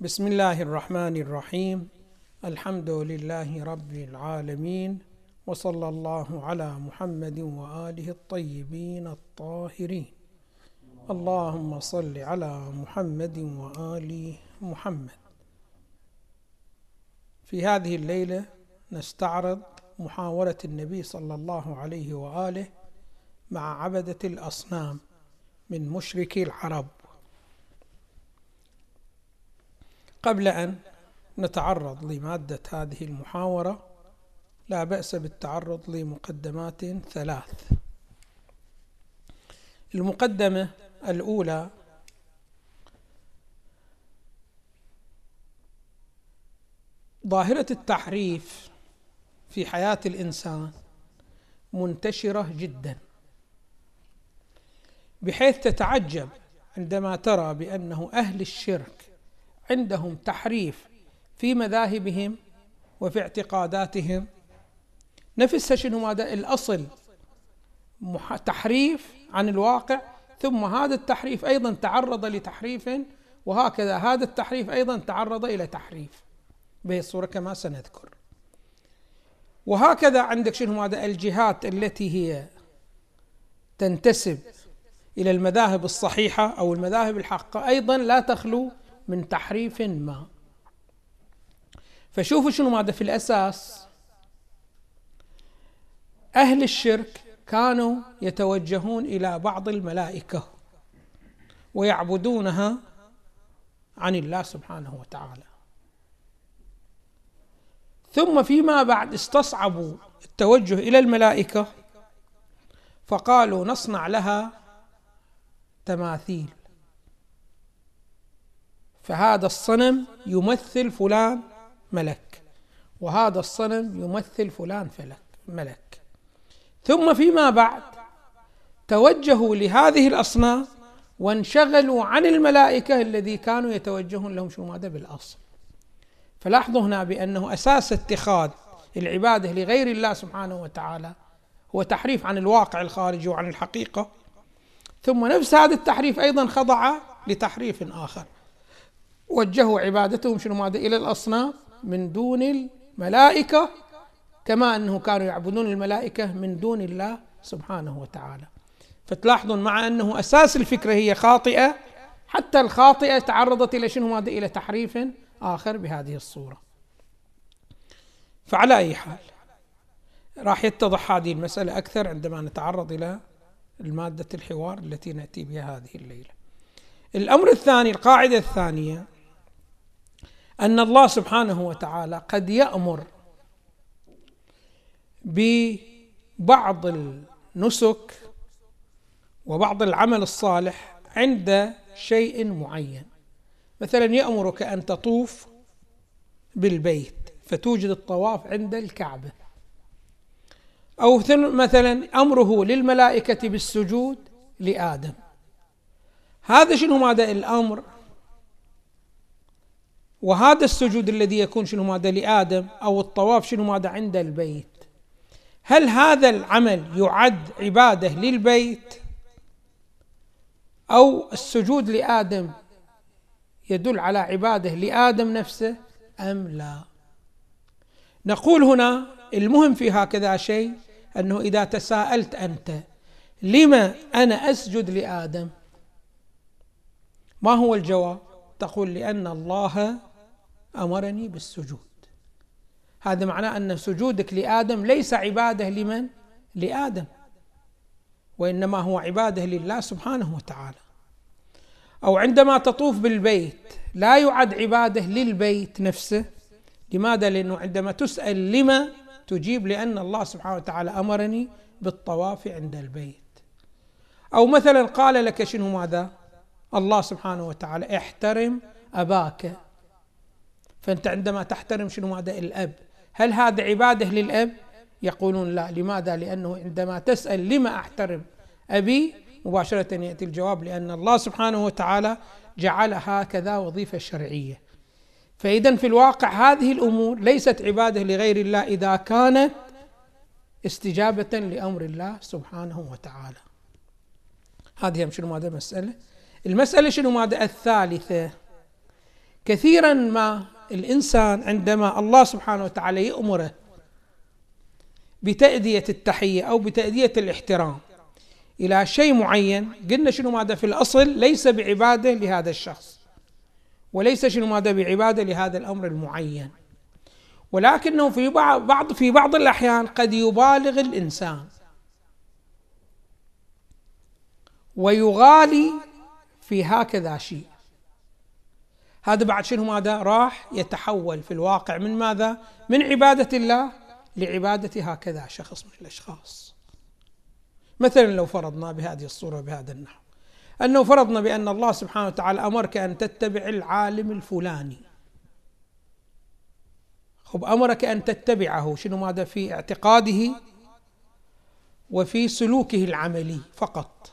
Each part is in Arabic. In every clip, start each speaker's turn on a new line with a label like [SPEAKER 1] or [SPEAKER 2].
[SPEAKER 1] بسم الله الرحمن الرحيم الحمد لله رب العالمين وصلى الله على محمد واله الطيبين الطاهرين اللهم صل على محمد وال محمد في هذه الليلة نستعرض محاوره النبي صلى الله عليه واله مع عبده الاصنام من مشركي العرب قبل أن نتعرض لمادة هذه المحاورة لا بأس بالتعرض لمقدمات ثلاث. المقدمة الأولى ظاهرة التحريف في حياة الإنسان منتشرة جدا بحيث تتعجب عندما ترى بأنه أهل الشرك عندهم تحريف في مذاهبهم وفي اعتقاداتهم. نفسها شنو هذا الأصل تحريف عن الواقع ثم هذا التحريف أيضا تعرض لتحريف وهكذا هذا التحريف أيضا تعرض إلى تحريف. بهي الصورة كما سنذكر. وهكذا عندك شنو هذا الجهات التي هي تنتسب إلى المذاهب الصحيحة أو المذاهب الحقة. أيضا لا تخلو من تحريف ما. فشوفوا شنو ماذا في الأساس. أهل الشرك كانوا يتوجهون إلى بعض الملائكة ويعبدونها عن الله سبحانه وتعالى. ثم فيما بعد استصعبوا التوجه إلى الملائكة فقالوا نصنع لها تماثيل. فهذا الصنم يمثل فلان ملك وهذا الصنم يمثل فلان فلك ملك. ثم فيما بعد توجهوا لهذه الأصنام وانشغلوا عن الملائكة الذي كانوا يتوجهون لهم شو ماذا بالأصل. فلاحظوا هنا بأنه أساس اتخاذ العبادة لغير الله سبحانه وتعالى هو تحريف عن الواقع الخارجي وعن الحقيقة ثم نفس هذا التحريف أيضا خضع لتحريف آخر. وجهوا عبادتهم شنو ماذا؟ إلى الأصنام من دون الملائكة كما أنه كانوا يعبدون الملائكة من دون الله سبحانه وتعالى. فتلاحظون مع أنه أساس الفكرة هي خاطئة حتى الخاطئة تعرضت إلى شنو ماذا؟ إلى تحريف آخر بهذه الصورة. فعلى أي حال راح يتضح هذه المسألة أكثر عندما نتعرض إلى المادة الحوار التي نأتي بها هذه الليلة. الأمر الثاني القاعدة الثانية أن الله سبحانه وتعالى قد يأمر ببعض النسك وبعض العمل الصالح عند شيء معين. مثلا يأمرك أن تطوف بالبيت فتوجد الطواف عند الكعبة. أو مثلا أمره للملائكة بالسجود لآدم. هذا شنو ماذا؟ الأمر وهذا السجود الذي يكون شنو ماذا لآدم أو الطواف شنو ماذا عند البيت؟ هل هذا العمل يعد عبادة للبيت أو السجود لآدم يدل على عبادة لآدم نفسه أم لا؟ نقول هنا المهم في هكذا شيء أنه إذا تساءلت أنت لما أنا أسجد لآدم؟ ما هو الجواب؟ تقول لأن الله أمرني بالسجود. هذا معناه أن سجودك لآدم ليس عبادة لمن؟ لآدم. وإنما هو عبادة لله سبحانه وتعالى. أو عندما تطوف بالبيت لا يعد عبادة للبيت نفسه. لماذا؟ لأنه عندما تسأل لما تجيب لأن الله سبحانه وتعالى أمرني بالطواف عند البيت. أو مثلا قال لك شنو ماذا؟ الله سبحانه وتعالى احترم أباك. فأنت عندما تحترم شنو هذا الأب. هل هذا عبادة للأب؟ يقولون لا. لماذا؟ لأنه عندما تسأل لما أحترم أبي مباشرة يأتي الجواب لأن الله سبحانه وتعالى جعل هكذا وظيفة شرعية. فإذا في الواقع هذه الأمور ليست عبادة لغير الله إذا كانت استجابة لأمر الله سبحانه وتعالى. هذه شنو ماذا؟ مسألة المسألة شنو ماذا؟ الثالثة. كثيرا ما الإنسان عندما الله سبحانه وتعالى يأمره بتأدية التحية أو بتأدية الاحترام إلى شيء معين قلنا شنو ماذا في الأصل؟ ليس بعبادة لهذا الشخص وليس شنو ماذا بعبادة لهذا الأمر المعين. ولكنه في بعض في بعض الأحيان قد يبالغ الإنسان ويغالي في هكذا شيء. هذا بعد شنو ماذا؟ راح يتحول في الواقع من ماذا؟ من عبادة الله لعبادة هكذا شخص من الأشخاص. مثلا لو فرضنا بهذه الصورة بهذا النحو. أنه فرضنا بأن الله سبحانه وتعالى أمرك أن تتبع العالم الفلاني. خب أمرك أن تتبعه شنو ماذا؟ في اعتقاده وفي سلوكه العملي فقط.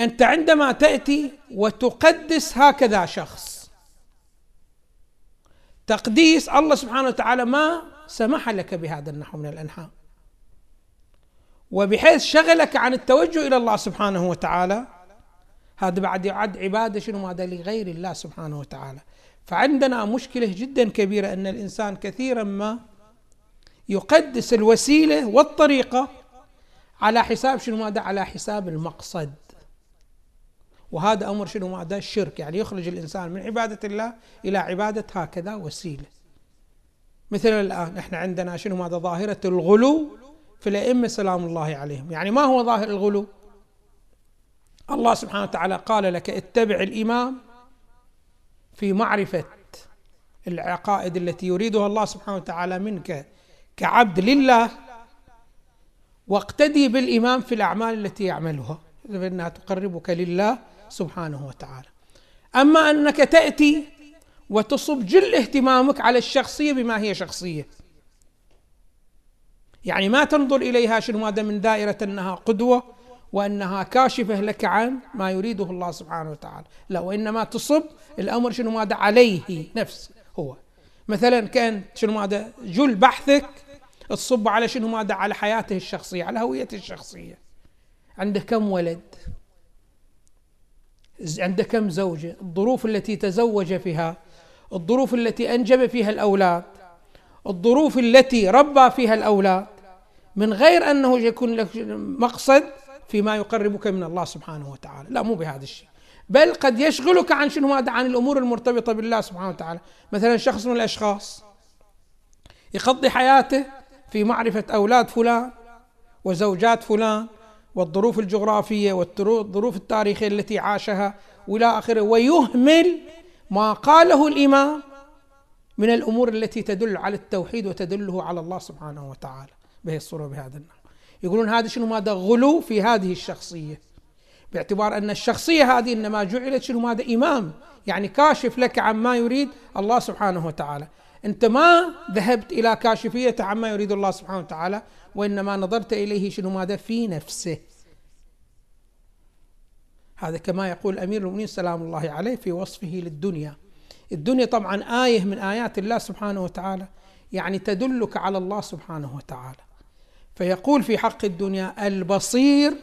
[SPEAKER 1] أنت عندما تأتي وتقدس هكذا شخص تقديس الله سبحانه وتعالى ما سمح لك بهذا النحو من الأنحاء. وبحيث شغلك عن التوجه إلى الله سبحانه وتعالى هذا بعد يعد عبادة شنو؟ هذا لغير الله سبحانه وتعالى. فعندنا مشكلة جدا كبيرة أن الإنسان كثيرا ما يقدس الوسيلة والطريقة على حساب شنو؟ ماذا على حساب المقصد. وهذا أمر شنو؟ هذا الشرك يعني يخرج الإنسان من عبادة الله إلى عبادة هكذا وسيلة. مثل الآن إحنا عندنا شنو؟ هذا ظاهرة الغلو في الأئمة سلام الله عليهم. يعني ما هو ظاهر الغلو؟ الله سبحانه وتعالى قال لك اتبع الإمام في معرفة العقائد التي يريدها الله سبحانه وتعالى منك كعبد لله واقتدي بالإمام في الأعمال التي يعملها. فانها تقربك لله سبحانه وتعالى. أما أنك تأتي وتصب جل اهتمامك على الشخصية بما هي شخصية. يعني ما تنظر إليها شنو؟ ماذا من دائرة أنها قدوة وأنها كاشفة لك عن ما يريده الله سبحانه وتعالى. لا وإنما تصب الأمر شنو؟ ماذا عليه نفسه هو. مثلا كان شنو؟ ماذا جل بحثك تصب على شنو؟ ماذا على حياته الشخصية على هويته الشخصية. عنده كم ولد؟ عنده كم زوجة الظروف التي تزوج فيها الظروف التي أنجب فيها الأولاد الظروف التي ربى فيها الأولاد من غير أنه يكون لك مقصد فيما يقربك من الله سبحانه وتعالى. لا مو بهذا الشيء. بل قد يشغلك عن شنو؟ ماذا عن الأمور المرتبطة بالله سبحانه وتعالى. مثلا شخص من الأشخاص يقضي حياته في معرفة أولاد فلان وزوجات فلان والظروف الجغرافية والظروف التاريخية التي عاشها وإلى آخره ويهمل ما قاله الإمام من الأمور التي تدل على التوحيد وتدله على الله سبحانه وتعالى بهذه الصورة بهذا النحو. يقولون هذا شنو؟ ماذا غلو في هذه الشخصية؟ باعتبار أن الشخصية هذه إنما جعلت شنو؟ ماذا؟ إمام. يعني كاشف لك عن ما يريد الله سبحانه وتعالى. انت ما ذهبت إلى كاشفيته عما يريد الله سبحانه وتعالى وإنما نظرت إليه شنو ماذا؟ في نفسه. هذا كما يقول أمير المؤمنين سلام الله عليه في وصفه للدنيا. الدنيا طبعا آية من آيات الله سبحانه وتعالى يعني تدلك على الله سبحانه وتعالى. فيقول في حق الدنيا البصير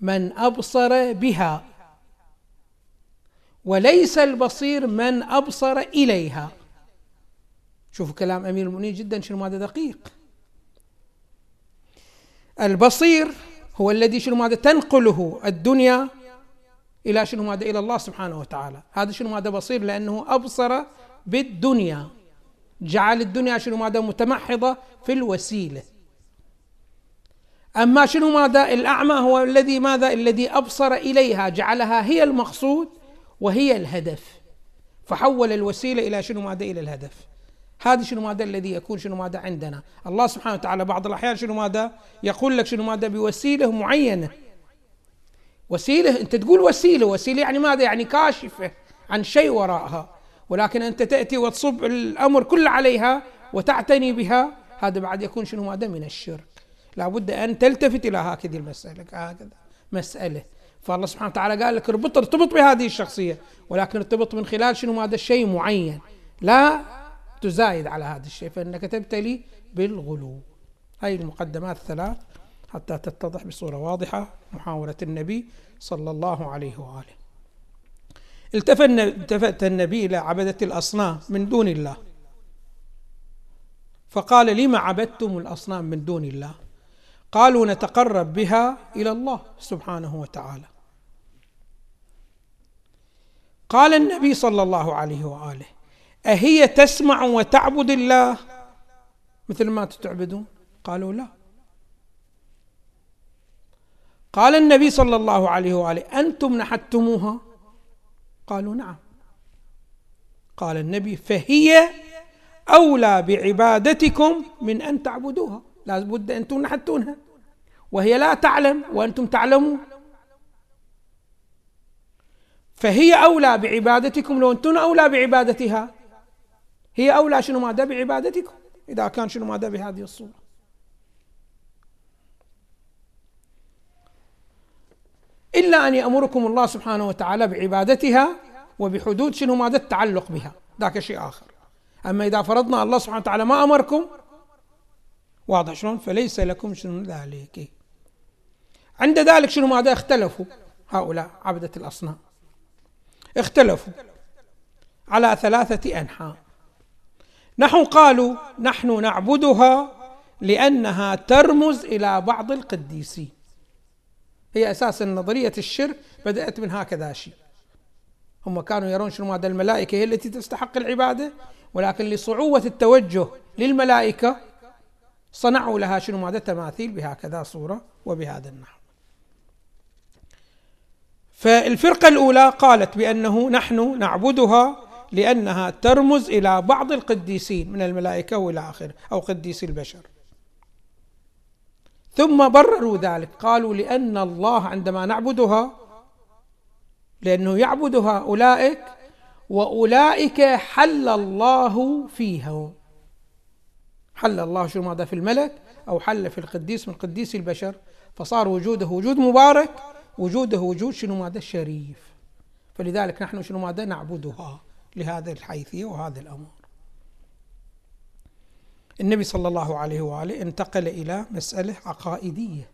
[SPEAKER 1] من أبصر بها. وليس البصير من أبصر إليها. شوفوا كلام أمير المؤمنين جدا شنو هذا دقيق. البصير هو الذي شنو ماذا تنقله الدنيا إلى شنو ماذا إلى الله سبحانه وتعالى. هذا شنو ماذا بصير؟ لأنه أبصر بالدنيا. جعل الدنيا شنو ماذا متمحضة في الوسيلة. أما شنو ماذا الأعمى هو الذي ماذا؟ الذي أبصر إليها جعلها هي المقصود. وهي الهدف. فحول الوسيلة إلى شنو ماذا؟ إلى الهدف. هذا شنو ماذا الذي يكون شنو ماذا عندنا؟ الله سبحانه وتعالى بعض الأحيان شنو ماذا؟ يقول لك شنو ماذا؟ بوسيلة معينة. وسيلة أنت تقول وسيلة. وسيلة يعني ماذا؟ يعني كاشفة عن شيء وراءها. ولكن أنت تأتي وتصب الأمر كله عليها وتعتني بها هذا بعد يكون شنو ماذا؟ من الشرك. لابد أن تلتفت إلى هكذه المسألة هكذا مسألة. فالله سبحانه وتعالى قال لك اربط ارتبط بهذه الشخصية. ولكن ارتبط من خلال شنو؟ هذا الشيء معين. لا تزايد على هذا الشيء فإنك تبتلي بالغلو. هذه المقدمات الثلاث حتى تتضح بصورة واضحة. محاورة النبي صلى الله عليه وآله. التفت النبي إلى عبدة الأصنام من دون الله. فقال لم عبدتم الأصنام من دون الله؟ قالوا نتقرب بها إلى الله سبحانه وتعالى. قال النبي صلى الله عليه وآله أهي تسمع وتعبد الله؟ مثل ما تعبدون قالوا لا. قال النبي صلى الله عليه وآله أنتم نحتموها قالوا نعم. قال النبي فهي أولى بعبادتكم من أن تعبدوها. لابد أن تنحتونها وهي لا تعلم وأنتم تعلمون. فهي أولى بعبادتكم لو أنتم أولى بعبادتها هي أولى شنو ماذا بعبادتكم؟ إذا كان شنو ماذا بهذه الصورة. إلا أن يأمركم الله سبحانه وتعالى بعبادتها وبحدود شنو ماذا؟ التعلق بها. ذاك شيء آخر. أما إذا فرضنا الله سبحانه وتعالى ما أمركم واضح شلون؟ فليس لكم شنو ذلك؟ عند ذلك شنو ماذا؟ اختلفوا. هؤلاء عبدة الأصنام. اختلفوا على ثلاثة أنحاء. نحن قالوا نحن نعبدها لأنها ترمز إلى بعض القديسين. هي أساسا نظرية الشرك بدأت من هكذا شيء. هم كانوا يرون شنو هذا الملائكة هي التي تستحق العبادة ولكن لصعوبة التوجه للملائكة صنعوا لها شنو؟ ماذا تماثيل بهكذا صورة وبهذا النحو. فالفرقة الأولى قالت بأنه نحن نعبدها لأنها ترمز إلى بعض القديسين من الملائكة وإلى آخره أو قديسي البشر. ثم برروا ذلك قالوا لأن الله عندما نعبدها لأنه يعبدها أولئك وأولئك حل الله فيهم. حل الله شو ماذا في الملك أو حل في القديس من قديس البشر. فصار وجوده وجود مبارك وجوده وجود شنو؟ ماذا الشريف. فلذلك نحن شنو؟ ماذا؟ نعبدها لهذه الحيثية وهذا الأمر. النبي صلى الله عليه وآله انتقل إلى مسألة عقائدية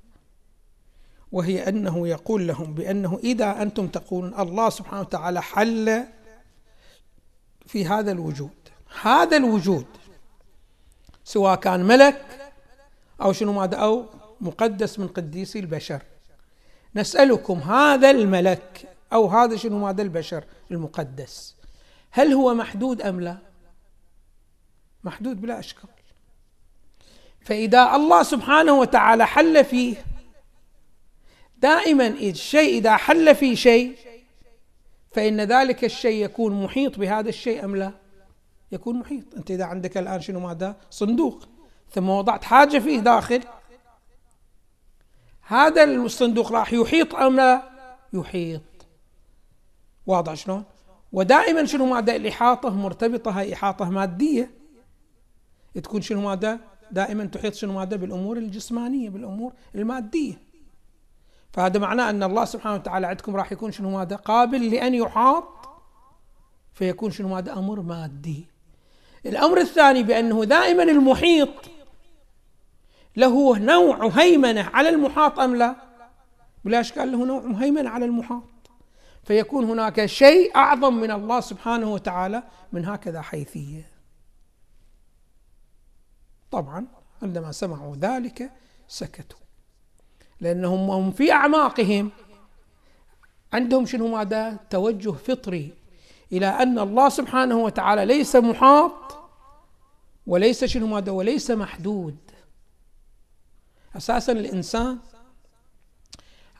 [SPEAKER 1] وهي أنه يقول لهم بأنه إذا أنتم تقولون الله سبحانه وتعالى حل في هذا الوجود. هذا الوجود سواء كان ملك أو شنو ماذا أو مقدس من قديسي البشر. نسألكم هذا الملك أو هذا شنو ماذا البشر المقدس هل هو محدود أم لا؟ محدود بلا أشكال. فإذا الله سبحانه وتعالى حل فيه دائما الشيء إذا حل في شيء فإن ذلك الشيء يكون محيط بهذا الشيء أم لا؟ يكون محيط. أنت إذا عندك الآن شنو ماذا؟ صندوق. ثم وضعت حاجة فيه داخل. هذا الصندوق راح يحيط أم لا؟ يحيط. واضح شلون؟ ودائما شنو ماذا؟ الإحاطة مرتبطة هاي إحاطة مادية. تكون شنو ماذا؟ دائما تحيط شنو ماذا؟ بالأمور الجسمانية بالأمور المادية. فهذا معناه أن الله سبحانه وتعالى عندكم راح يكون شنو ماذا؟ قابل لأن يحاط. فيكون شنو ماذا؟ أمر مادي. الأمر الثاني بأنه دائما المحيط له نوع هيمنة على المحاط أم لا؟ بلا إشكال له نوع هيمنة على المحاط. فيكون هناك شيء أعظم من الله سبحانه وتعالى من هكذا حيثية. طبعا عندما سمعوا ذلك سكتوا. لأنهم هم في أعماقهم. عندهم شنو ماذا؟ توجه فطري إلى أن الله سبحانه وتعالى ليس محاط وليس شنو ماذا وليس محدود. أساسا الإنسان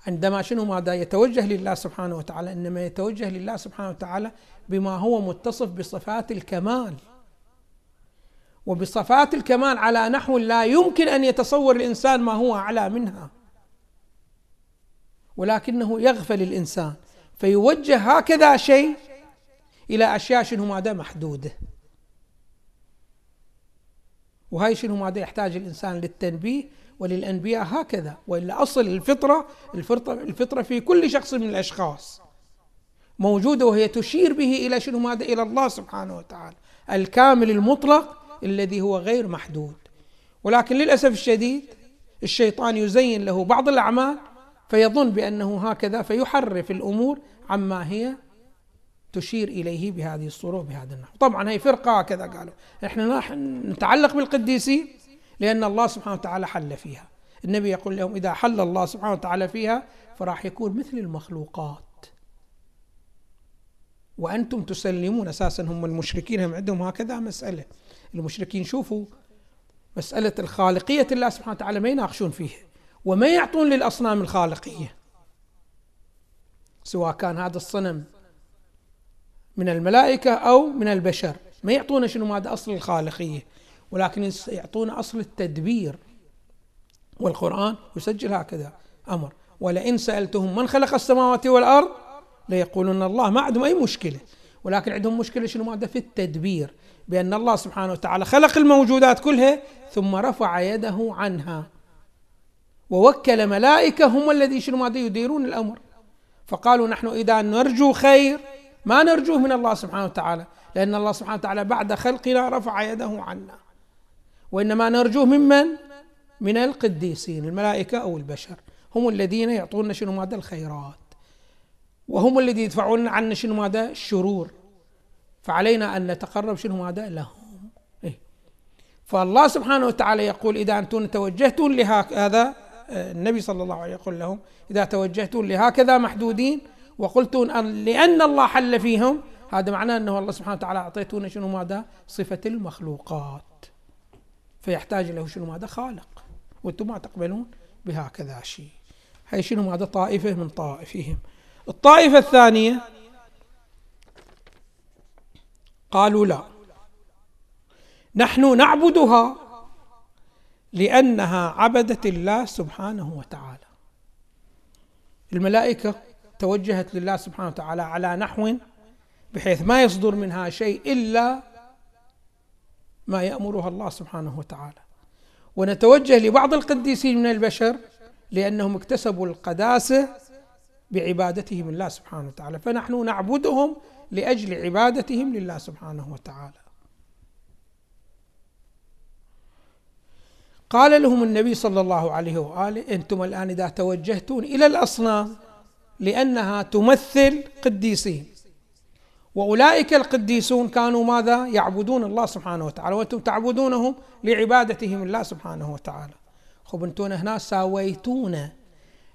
[SPEAKER 1] عندما شنو ماذا يتوجه لله سبحانه وتعالى إنما يتوجه لله سبحانه وتعالى بما هو متصف بصفات الكمال. وبصفات الكمال على نحو لا يمكن أن يتصور الإنسان ما هو أعلى منها. ولكنه يغفل الإنسان فيوجه هكذا شيء إلى أشياء شنو ماذا محدودة. وهي شنو ماذا يحتاج الإنسان للتنبيه وللأنبياء هكذا وإلا أصل الفطرة الفطره الفطرة في كل شخص من الأشخاص موجودة وهي تشير به إلى شنو ماذا إلى الله سبحانه وتعالى الكامل المطلق الذي هو غير محدود. ولكن للأسف الشديد الشيطان يزين له بعض الأعمال فيظن بأنه هكذا فيحرف الأمور عما هي تشير إليه بهذه الصورة وبهذا النحو. طبعا هي فرقة كذا قالوا. إحنا نتعلق بالقديسين لأن الله سبحانه وتعالى حل فيها. النبي يقول لهم إذا حل الله سبحانه وتعالى فيها فراح يكون مثل المخلوقات. وأنتم تسلمون أساسا هم المشركين هم عندهم هكذا مسألة. المشركين شوفوا مسألة الخالقية الله سبحانه وتعالى ما يناقشون فيها وما يعطون للأصنام الخالقية سواء كان هذا الصنم من الملائكة أو من البشر. ما يعطونا شنو؟ هذا أصل الخالقية. ولكن يعطونا أصل التدبير. والقرآن يسجل هكذا أمر. ولئن سألتهم من خلق السماوات والأرض ليقولون الله. ما عندهم أي مشكلة. ولكن عندهم مشكلة شنو؟ ماذا في التدبير. بأن الله سبحانه وتعالى خلق الموجودات كلها ثم رفع يده عنها. ووكل ملائكة هم الذي شنو؟ ماذا يديرون الأمر. فقالوا نحن إذا نرجو خير ما نرجوه من الله سبحانه وتعالى لأن الله سبحانه وتعالى بعد خلقنا رفع يده عنا. وإنما نرجوه ممن؟ من القديسين الملائكة أو البشر. هم الذين يعطون شنو ماذا؟ الخيرات. وهم الذين يدفعون عنا شنو ماذا؟ الشرور. فعلينا أن نتقرب شنو ماذا؟ لهم. إيه؟ فالله سبحانه وتعالى يقول إذا أنتم توجهتون لهذا النبي صلى الله عليه وسلم يقول لهم إذا توجهتون لهكذا محدودين وقلتون أن لأن الله حل فيهم. هذا معناه أنه الله سبحانه وتعالى أعطيتونا شنو ماذا؟ صفة المخلوقات. فيحتاج له شنو ماذا؟ خالق. وأنتم ما تقبلون بهكذا شيء. هي شنو ماذا؟ طائفة من طائفهم. الطائفة الثانية قالوا لا. نحن نعبدها لأنها عبدت الله سبحانه وتعالى. الملائكة توجهت لله سبحانه وتعالى على نحو بحيث ما يصدر منها شيء إلا ما يأمرها الله سبحانه وتعالى. ونتوجه لبعض القديسين من البشر لأنهم اكتسبوا القداسة بعبادتهم الله سبحانه وتعالى. فنحن نعبدهم لأجل عبادتهم لله سبحانه وتعالى. قال لهم النبي صلى الله عليه وآله أنتم الآن إذا توجهتون إلى الأصنام لأنها تمثل قديسين وأولئك القديسون كانوا ماذا؟ يعبدون الله سبحانه وتعالى وأنتم تعبدونهم لعبادتهم الله سبحانه وتعالى. خب أنتم هنا ساويتون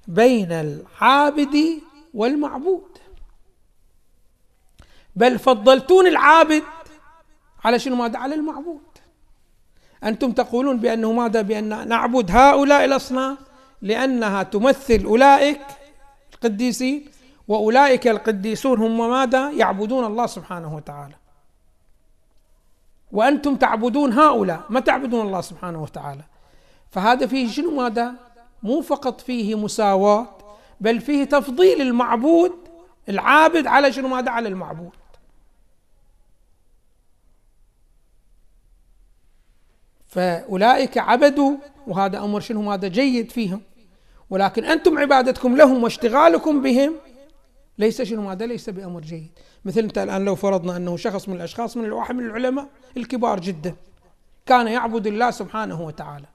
[SPEAKER 1] بين العابد والمعبود. بل فضلتون العابد على شنو ماذا؟ على المعبود. أنتم تقولون بأنه ماذا؟ بأن نعبد هؤلاء الأصنام لأنها تمثل أولئك القديسين وأولئك القديسون هم ماذا؟ يعبدون الله سبحانه وتعالى. وأنتم تعبدون هؤلاء ما تعبدون الله سبحانه وتعالى. فهذا فيه شنو ماذا؟ مو فقط فيه مساواة بل فيه تفضيل المعبود العابد على شنو ماذا؟ على المعبود. فأولئك عبدوا وهذا أمر شنو هذا جيد فيهم ولكن أنتم عبادتكم لهم واشتغالكم بهم. ليس شنو هذا؟ ليس بأمر جيد. مثل أنت الآن لو فرضنا أنه شخص من الأشخاص من الواحد من العلماء الكبار جدا كان يعبد الله سبحانه وتعالى.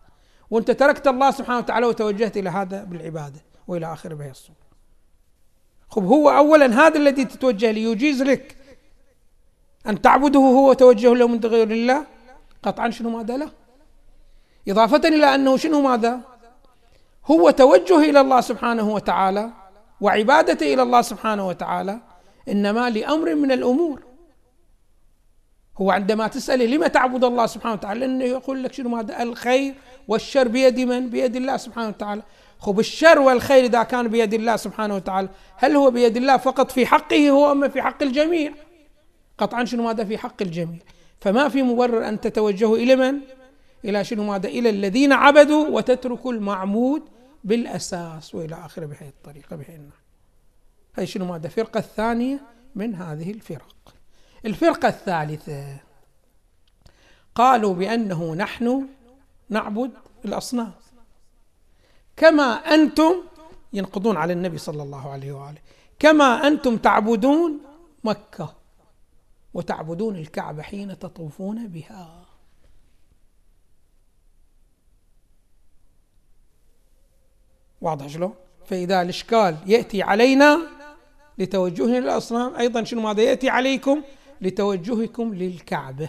[SPEAKER 1] وأنت تركت الله سبحانه وتعالى وتوجهت إلى هذا بالعبادة وإلى اخره بهي الصورة. خب هو اولا هذا الذي تتوجه ليجيز لك أن تعبده هو وتوجه له من غير الله؟ قطعا شنو ماذا له؟ إضافة إلى أنه شنو ماذا؟ هو توجه إلى الله سبحانه وتعالى وعبادته إلى الله سبحانه وتعالى إنما لأمر من الأمور. هو عندما تسأله لما تعبد الله سبحانه وتعالى؟ لأنه يقول لك شنو؟ ماذا الخير والشر بيد من؟ بيد الله سبحانه وتعالى. خب الشر والخير إذا كان بيد الله سبحانه وتعالى هل هو بيد الله فقط في حقه هو أما في حق الجميع؟ قطعا شنو ماذا في حق الجميع؟ فما في مبرر أن تتوجهوا إلى من؟ إلى شنو ماذا إلى الذين عبدوا وتتركوا المعمود بالأساس وإلى آخره بهذه الطريقة بهي النحو هي شنو ماذا؟ الفرقة الثانية من هذه الفرق. الفرقة الثالثة قالوا بأنه نحن نعبد الأصنام. كما أنتم ينقضون على النبي صلى الله عليه وآله. كما أنتم تعبدون مكة وتعبدون الكعبة حين تطوفون بها. واضح شلون؟ فإذا الإشكال يأتي علينا لتوجهنا للأصنام أيضا شنو ماذا يأتي عليكم؟ لتوجهكم للكعبة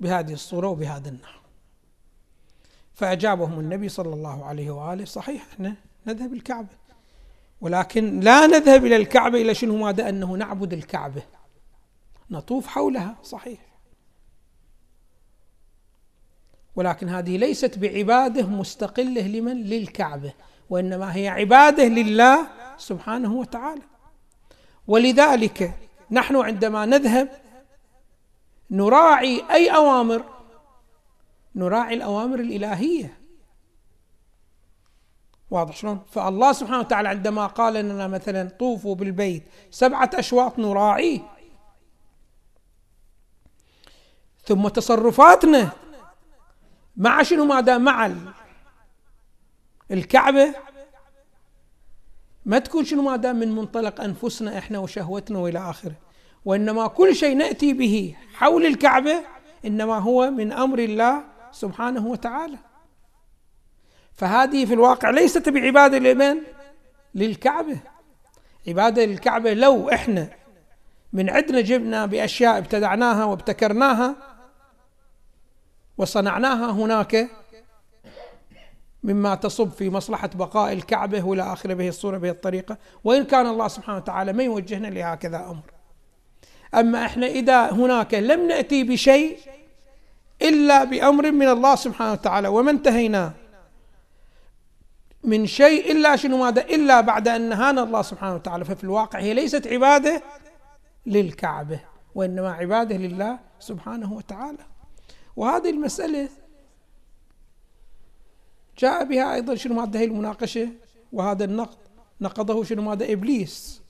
[SPEAKER 1] بهذه الصورة وبهذا النحو. فأجابهم النبي صلى الله عليه وآله صحيح إحنا نذهب الكعبة ولكن لا نذهب إلى الكعبة إلى شنو ماذا؟ أنه نعبد الكعبة نطوف حولها صحيح. ولكن هذه ليست بعباده مستقله لمن؟ للكعبة وإنما هي عبادة لله سبحانه وتعالى. ولذلك نحن عندما نذهب نراعي أي أوامر؟ نراعي الأوامر الإلهية. واضح شلون؟ فالله سبحانه وتعالى عندما قال لنا مثلا طوفوا بالبيت سبعة أشواط نراعيه. ثم تصرفاتنا مع شنو ماذا مع الكعبة. ما تكون شنو ماذا من منطلق أنفسنا إحنا وشهوتنا وإلى آخره. وإنما كل شيء نأتي به حول الكعبة إنما هو من أمر الله سبحانه وتعالى. فهذه في الواقع ليست بعبادة لمن؟ للكعبة. عبادة للكعبة لو إحنا من عندنا جبنا بأشياء ابتدعناها وابتكرناها وصنعناها هناك مما تصب في مصلحة بقاء الكعبة وإلى آخره به الصورة به الطريقة. وإن كان الله سبحانه وتعالى ما يوجهنا لهكذا أمر. أما إحنا إذا هناك لم نأتي بشيء إلا بأمر من الله سبحانه وتعالى وما انتهينا من شيء إلا شنو ماذا؟ إلا بعد أن نهانا الله سبحانه وتعالى. ففي الواقع هي ليست عبادة للكعبة وإنما عبادة لله سبحانه وتعالى. وهذه المسألة جاء بها أيضا شنو مادة هي المناقشة؟ وهذا النقد نقضه شنو مادة؟ إبليس.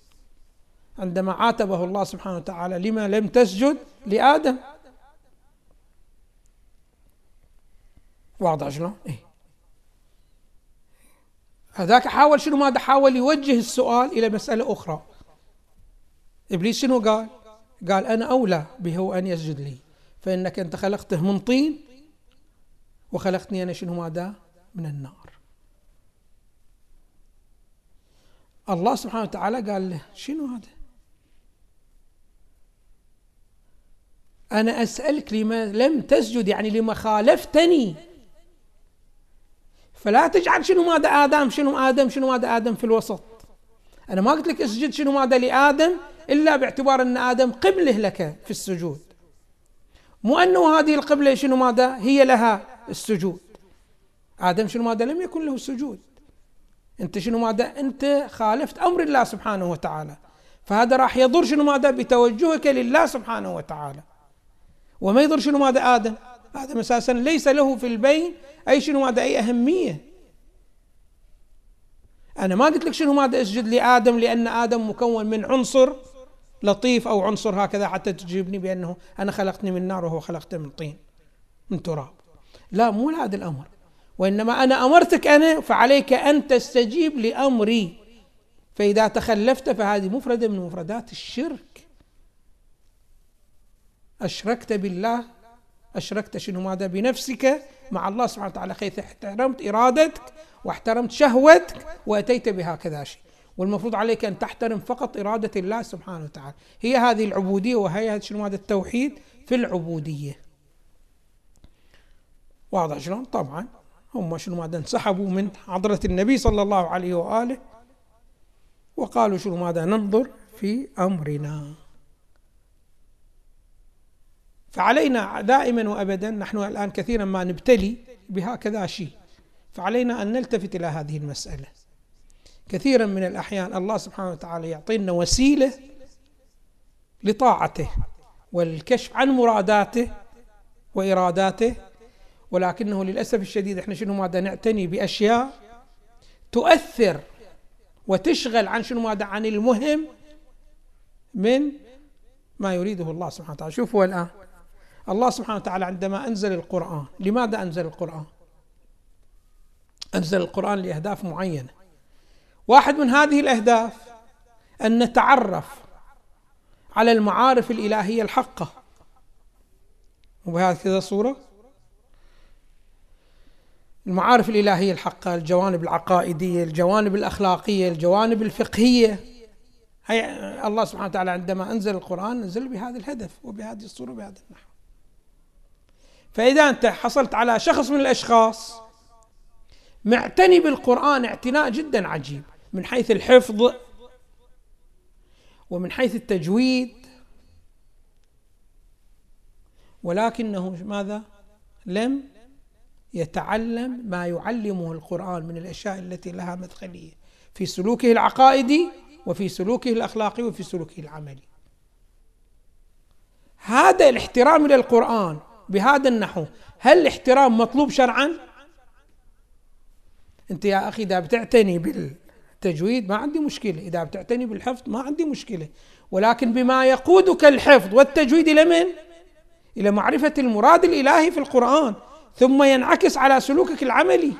[SPEAKER 1] عندما عاتبه الله سبحانه وتعالى لما لم تسجد لآدم. واضح شلون؟ إيه؟ هذاك حاول شنو ماذا حاول يوجه السؤال إلى مسألة أخرى. إبليس شنو قال؟ قال أنا أولى به أن يسجد لي. فإنك أنت خلقته من طين وخلقتني أنا شنو ماذا؟ من النار. الله سبحانه وتعالى قال له شنو هذا؟ أنا أسألك لما لم تسجد يعني لما خالفتني. فلا تجعل شنو ماذا آدم شنو آدم شنو ماذا آدم في الوسط. أنا ما قلت لك اسجد شنو ماذا لآدم إلا باعتبار أن آدم قبله لك في السجود. مو أنه هذه القبلة شنو ماذا؟ هي لها السجود. آدم شنو ماذا؟ لم يكن له السجود أنت شنو ماذا؟ أنت خالفت أمر الله سبحانه وتعالى. فهذا راح يضر شنو ماذا؟ بتوجهك لله سبحانه وتعالى. وما يضر شنو ماذا؟ آدم. آدم أساسا ليس له في البين أي شنو ماذا؟ أي أهمية. أنا ما قلت لك شنو ماذا أسجد لآدم لأن آدم مكون من عنصر لطيف أو عنصر هكذا حتى تجيبني بأنه أنا خلقتني من نار وهو خلقته من طين من تراب. لا مو هذا الأمر. وإنما أنا أمرتك أنا فعليك أن تستجيب لأمري. فإذا تخلفت فهذه مفردة من مفردات الشرك. أشركت بالله أشركت شنو ماذا؟ بنفسك مع الله سبحانه وتعالى. حيث احترمت إرادتك واحترمت شهوتك وأتيت بهكذا شيء. والمفروض عليك أن تحترم فقط إرادة الله سبحانه وتعالى. هي هذه العبودية وهي شنو هذا التوحيد في العبودية. واضح شلون؟ طبعا. هم شنو ماذا انسحبوا من حضرة النبي صلى الله عليه وآله وقالوا شنو ماذا ننظر في أمرنا. فعلينا دائما وابدا نحن الآن كثيرا ما نبتلي بهكذا شيء. فعلينا أن نلتفت إلى هذه المسألة. كثيرا من الأحيان الله سبحانه وتعالى يعطينا وسيلة لطاعته والكشف عن مراداته وإراداته ولكنه للأسف الشديد إحنا شنو ماذا نعتني بأشياء تؤثر وتشغل عن شنو ماذا عن المهم من ما يريده الله سبحانه وتعالى. شوفوا الآن الله سبحانه وتعالى عندما أنزل القرآن لماذا أنزل القرآن؟ أنزل القرآن لأهداف معينة. واحد من هذه الأهداف أن نتعرف على المعارف الإلهية الحقة. وبهذه الصورة المعارف الإلهية الحقة الجوانب العقائدية الجوانب الأخلاقية الجوانب الفقهية. هي الله سبحانه وتعالى عندما أنزل القرآن نزل بهذا الهدف وبهذه الصورة وبهذا النحو. فإذا أنت حصلت على شخص من الأشخاص معتني بالقرآن اعتناء جدا عجيب. من حيث الحفظ ومن حيث التجويد ولكنه ماذا؟ لم يتعلم ما يعلمه القرآن من الأشياء التي لها مدخلية في سلوكه العقائدي وفي سلوكه الأخلاقي وفي سلوكه العملي هذا الاحترام للقرآن بهذا النحو هل الاحترام مطلوب شرعا؟ أنت يا أخي إذا بتعتني بالتجويد ما عندي مشكلة. إذا بتعتني بالحفظ ما عندي مشكلة. ولكن بما يقودك الحفظ والتجويد إلى من؟ إلى معرفة المراد الإلهي في القرآن. ثم ينعكس على سلوكك العملي.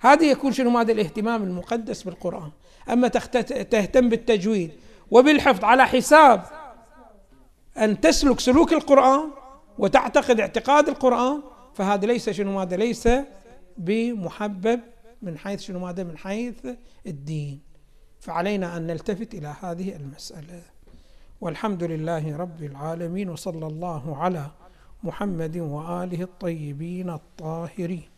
[SPEAKER 1] هذا يكون شنو؟ هذا الاهتمام المقدس بالقرآن. أما تهتم بالتجويد وبالحفظ على حساب أن تسلك سلوك القرآن وتعتقد اعتقاد القرآن فهذا ليس شنو؟ هذا ليس بمحبب من حيث شنو هذا من حيث الدين. فعلينا أن نلتفت إلى هذه المسألة. والحمد لله رب العالمين وصلى الله على محمد وآله الطيبين الطاهرين.